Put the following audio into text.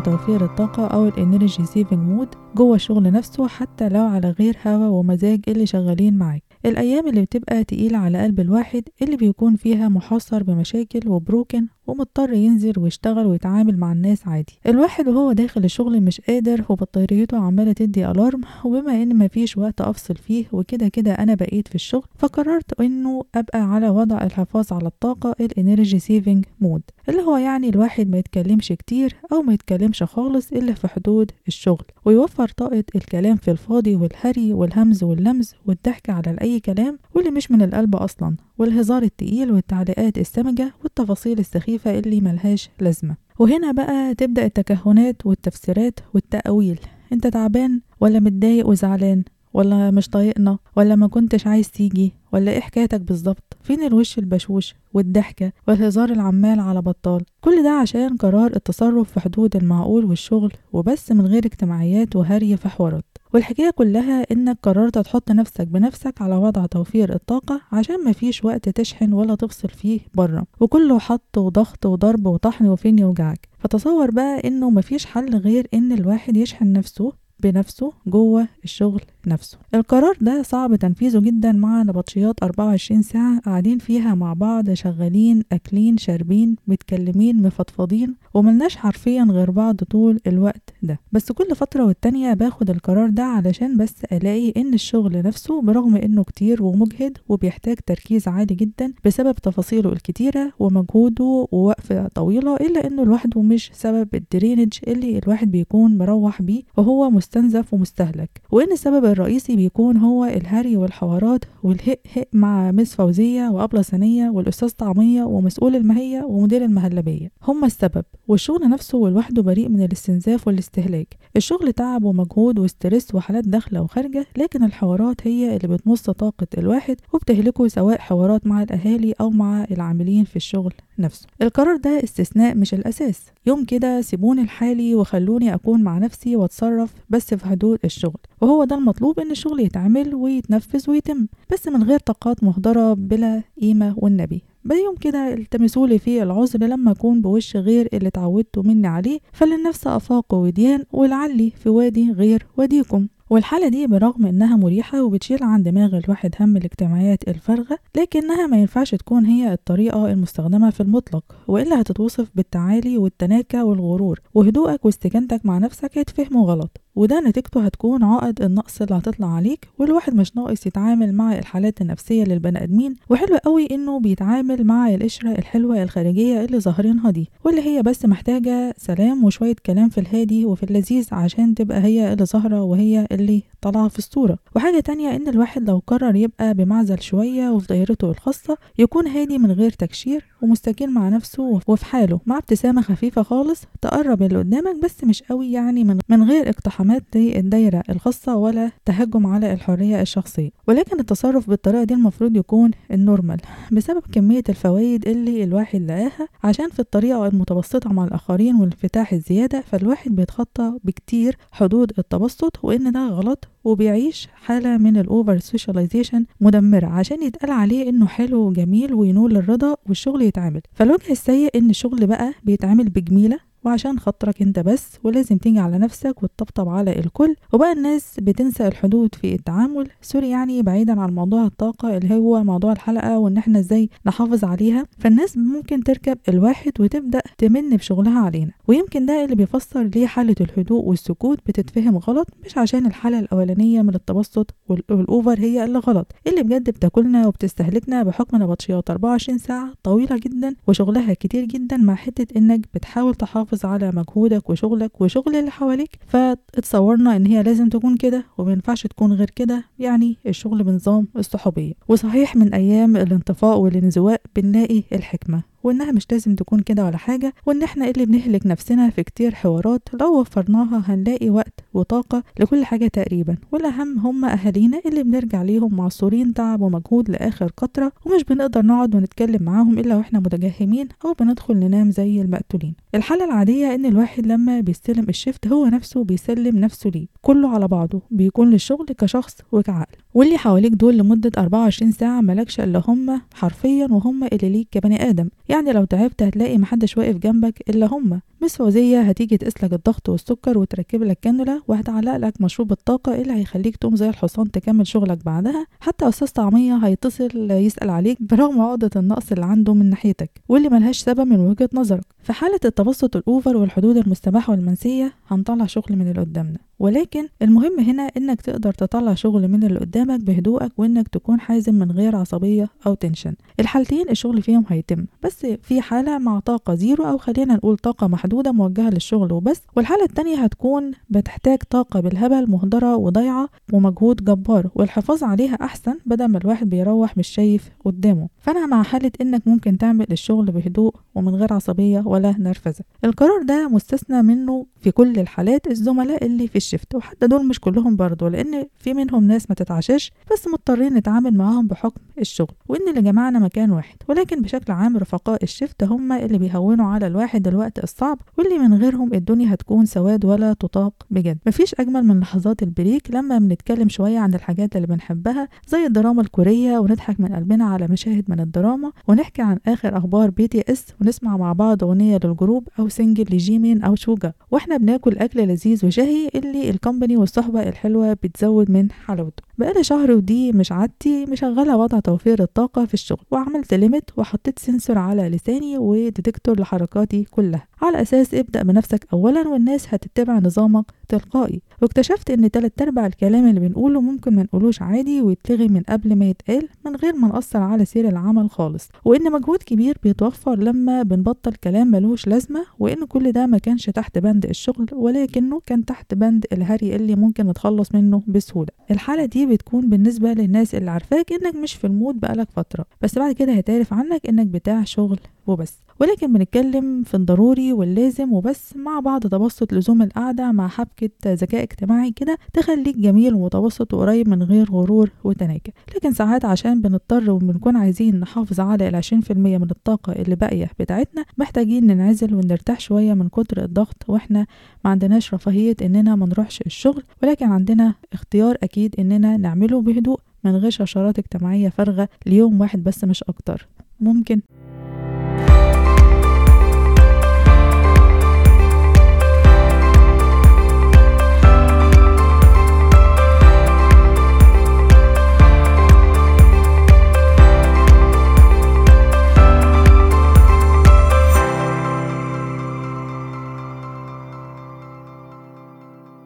توفير الطاقة أو ال energy saving mode جوه الشغل نفسه حتى لو على غير هوا ومزاج اللي شغالين معاك. الأيام اللي بتبقى تقيلة على قلب الواحد اللي بيكون فيها محصر بمشاكل و broken ومضطر ينزل ويشتغل ويتعامل مع الناس عادي. الواحد وهو داخل الشغل مش قادر وبطاريته عمالة تدي alarm وبما إن مفيش وقت أفصل فيه وكده كده أنا بقيت في الشغل فقررت إنه أبقى على وضع الحفاظ على الطاقة ال energy saving mode اللي هو يعني الواحد ما يتكلمش كتير أو ما يتكلمش خالص إلا في حدود الشغل ويوفر طاقة الكلام في الفاضي والهري والهمز واللمز والضحك على أي كلام واللي مش من القلب أصلا والهزار التقيل والتعليقات السمجة والتفاصيل السخيفة اللي ملهاش لازمة. وهنا بقى تبدأ التكهنات والتفسيرات والتأويل. انت تعبان ولا متضايق وزعلان ولا مش طايقنا ولا ما كنتش عايز تيجي ولا إيه حكايتك بالظبط؟ فين الوش البشوش والضحكة والهزار العمال على بطال؟ كل ده عشان قرار التصرف في حدود المعقول والشغل وبس من غير اجتماعيات وهري في حوارات. والحكاية كلها إنك قررت تحط نفسك بنفسك على وضع توفير الطاقة عشان مفيش وقت تشحن ولا تفصل فيه بره وكله حط وضغط وضرب وطحن وفين يوجعك. فتصور بقى إنه مفيش حل غير إن الواحد يشحن نفسه بنفسه جوه الشغل نفسه. القرار ده صعب تنفيذه جدا مع نبطشيات 24 ساعة قاعدين فيها مع بعض شغالين أكلين شاربين متكلمين مفضفضين وملناش حرفيا غير بعض طول الوقت ده. بس كل فترة والتانية باخد القرار ده علشان بس ألاقي إن الشغل نفسه برغم إنه كتير ومجهد وبيحتاج تركيز عالي جدا بسبب تفاصيله الكتيرة ومجهوده ووقفة طويلة إلا إنه لوحده مش سبب ال draining اللي الواحد بيكون مروح بيه وهو مستنزف ومستهلك. وإن السبب الرئيسي بيكون هو الهري والحوارات والهق هق مع miss فوزية وأبلة ثانية والأستاذ طعمية ومسؤول المهية ومدير المهلبية. هما السبب والشغل نفسه لوحده بريء من الاستنزاف والاستهلاك. الشغل تعب ومجهود و stress وحالات داخلة وخارجة لكن الحوارات هي اللي بتمص طاقة الواحد وبتهلكه سواء حوارات مع الأهالي أو مع العاملين في الشغل. نفسه. القرار ده استثناء مش الأساس. يوم كده سيبوني لحالي وخلوني أكون مع نفسي وأتصرف بس في حدود الشغل. وهو ده المطلوب إن الشغل يتعمل ويتنفذ ويتم بس من غير طاقات مهدرة بلا قيمة والنبي. يوم كده التمسولي فيه العذر لما أكون بوش غير اللي اتعودتوا مني عليه فللنفس أفاق وديان ولعلي في وادي غير واديكم والحالة دي برغم إنها مريحة وبتشيل عن دماغ الواحد هم الاجتماعيات الفارغة لكنها ما ينفعش تكون هي الطريقة المستخدمة في المطلق وإلا هتتوصف بالتعالي والتناكة والغرور وهدوءك واستكانتك مع نفسك هيتفهموا غلط وده نتيجته هتكون عائد النقص اللي هتطلع عليك والواحد مش ناقص يتعامل مع الحالات النفسية للبني آدمين وحلو قوي إنه بيتعامل مع القشرة الحلوة الخارجية اللي ظاهرينها دي واللي هي بس محتاجة سلام وشوية كلام في الهادي وفي اللذيذ عشان تبقى هي اللي ظاهرة وهي اللي طالعة في الصورة. وحاجة تانية إن الواحد لو قرر يبقى بمعزل شوية وفي دايرته الخاصة يكون هادي من غير تكشير ومستكين مع نفسه وفي حاله. مع ابتسامة خفيفة خالص تقرب اللي قدامك بس مش قوي يعني من, من غير اقتحامات دي الدايرة الخاصة ولا تهجم على الحرية الشخصية. ولكن التصرف بالطريقة دي المفروض يكون النورمال. بسبب كمية الفوائد اللي الواحد لقاها عشان في الطريقة المتبسطة مع الآخرين والانفتاح الزيادة فالواحد بيتخطى بكتير حدود التبسط وإن ده غلط وبيعيش حالة من ال over socialization مدمرة عشان يتقال عليه إنه حلو وجميل وينول الرضا والشغل يتعمل. فالوجه السيء إن الشغل بقى بيتعمل بجميلة وعشان خاطرك انت بس ولازم تيجي على نفسك وتطبطب على الكل. وبقى الناس بتنسى الحدود في التعامل. sorry يعني بعيدا عن موضوع الطاقة اللي هو موضوع الحلقة وإن إحنا إزاي نحافظ عليها. فالناس ممكن تركب الواحد وتبدأ تمن بشغلها علينا. ويمكن ده اللي بيفسر ليه حالة الهدوء والسكوت بتتفهم غلط مش عشان الحالة الأولانية من التبسط والأوفر هي اللي غلط. اللي بجد بتاكلنا وبتستهلكنا بحكم نبطشيات 24 ساعة طويلة جدا وشغلها كتير جدا مع حتة إنك بتحاول تحافظ على مجهودك وشغلك وشغل اللي حواليك. فاتصورنا إن هي لازم تكون كده وما ينفعش تكون غير كده. يعني الشغل بنظام الصحوبية. وصحيح من أيام الانطفاء والانزواء بنلاقي الحكمة. وإنها مش لازم تكون كده ولا حاجة وإن إحنا اللي بنهلك نفسنا في كتير حوارات لو وفرناها هنلاقي وقت وطاقة لكل حاجة تقريبا. والأهم هم أهالينا اللي بنرجع ليهم معصورين تعب ومجهود لآخر قطرة ومش بنقدر نقعد ونتكلم معاهم إلا وإحنا متجهمين أو بندخل ننام زي المقتولين. الحالة العادية إن الواحد لما بيستلم الشفت هو نفسه بيسلم نفسه ليه كله على بعضه بيكون للشغل كشخص وكعقل. واللي حواليك دول لمدة 24 ساعة ملكش إلا هم حرفيا وهم اللي ليك كبني آدم. يعني لو تعبت هتلاقي محدش واقف جنبك إلا هم. مس فوزية هتيجي تقيسلك الضغط والسكر وتركب لك كانولا وهتعلق لك مشروب الطاقة اللي هيخليك تقوم زي الحصان تكمل شغلك بعدها. حتى أستاذ طعمية هيتصل يسأل عليك برغم عقدة النقص اللي عنده من ناحيتك واللي ملهاش سبب من وجهة نظرك. في حالة التبسط الأوفر والحدود المستباحة والمنسية هنطلع شغل من اللي قدامنا. ولكن المهم هنا إنك تقدر تطلع شغل من اللي قدامك بهدوءك وإنك تكون حازم من غير عصبية أو تنشن الحالتين الشغل فيهم هيتم بس في حالة مع طاقة zero أو خلينا نقول طاقة محدودة موجهة للشغل وبس. والحالة التانية هتكون بتحتاج طاقة بالهبل مهدرة وضايعة ومجهود جبار والحفاظ عليها أحسن بدل ما الواحد بيروح مش شايف قدامه. فأنا مع حالة إنك ممكن تعمل الشغل بهدوء ومن غير عصبية ولا نرفزة. القرار ده مستثنى منه في كل الحالات الزملاء اللي في ال shift وحتى دول مش كلهم برضه لأن في منهم ناس ما تتعشاش بس مضطرين نتعامل معاهم بحكم الشغل وإن اللي جمعنا مكان واحد. ولكن بشكل عام رفقاء ال shift هم اللي بيهونوا على الواحد الوقت الصعب واللي من غيرهم الدنيا هتكون سواد ولا تطاق بجد. مفيش أجمل من لحظات ال break لما بنتكلم شوية عن الحاجات اللي بنحبها زي الدراما الكورية ونضحك من قلبنا على مشاهد من الدراما ونحكي عن آخر أخبار BTS ونسمع مع بعض أغنية لل group أو single لجيمين أو شوجا. وإحنا بناكل أكل لذيذ وشهي اللي ال company والصحبة الحلوة بتزود من حلاوته. بقالي شهر ودي مش عادتي مشغلة وضع توفير الطاقة في الشغل وعملت limit وحطيت sensor على لساني و detector لحركاتي كلها. على أساس ابدأ بنفسك اولا والناس هتتبع نظامك تلقائي. واكتشفت إن تلات أرباع الكلام اللي بنقوله ممكن ما نقولوش عادي ويتلغي من قبل ما يتقال من غير ما نأثر على سير العمل خالص وإن مجهود كبير بيتوفر لما بنبطل كلام ملوش لازمة وإن كل ده ما كانش تحت بند الشغل ولكنه كان تحت بند الهري اللي ممكن نتخلص منه بسهولة. الحالة دي بتكون بالنسبة للناس اللي عارفاك إنك مش في المود بقالك فترة بس بعد كده هيتعرف عنك إنك بتاع شغل وبس. ولكن بنتكلم في الضروري واللازم وبس مع بعض تبسط لزوم القعدة مع حبكة ذكاء اجتماعي كده تخليك جميل ومتوسط وقريب من غير غرور وتناكة. لكن ساعات عشان بنضطر وبنكون عايزين نحافظ على العشرين في المية من الطاقة اللي باقية بتاعتنا محتاجين ننعزل ونرتاح شوية من كتر الضغط وإحنا ما عندناش رفاهية إننا ما نروحش الشغل ولكن عندنا اختيار أكيد إننا نعمله بهدوء من غير شاشرات اجتماعية فارغة ليوم واحد بس مش أكتر. ممكن.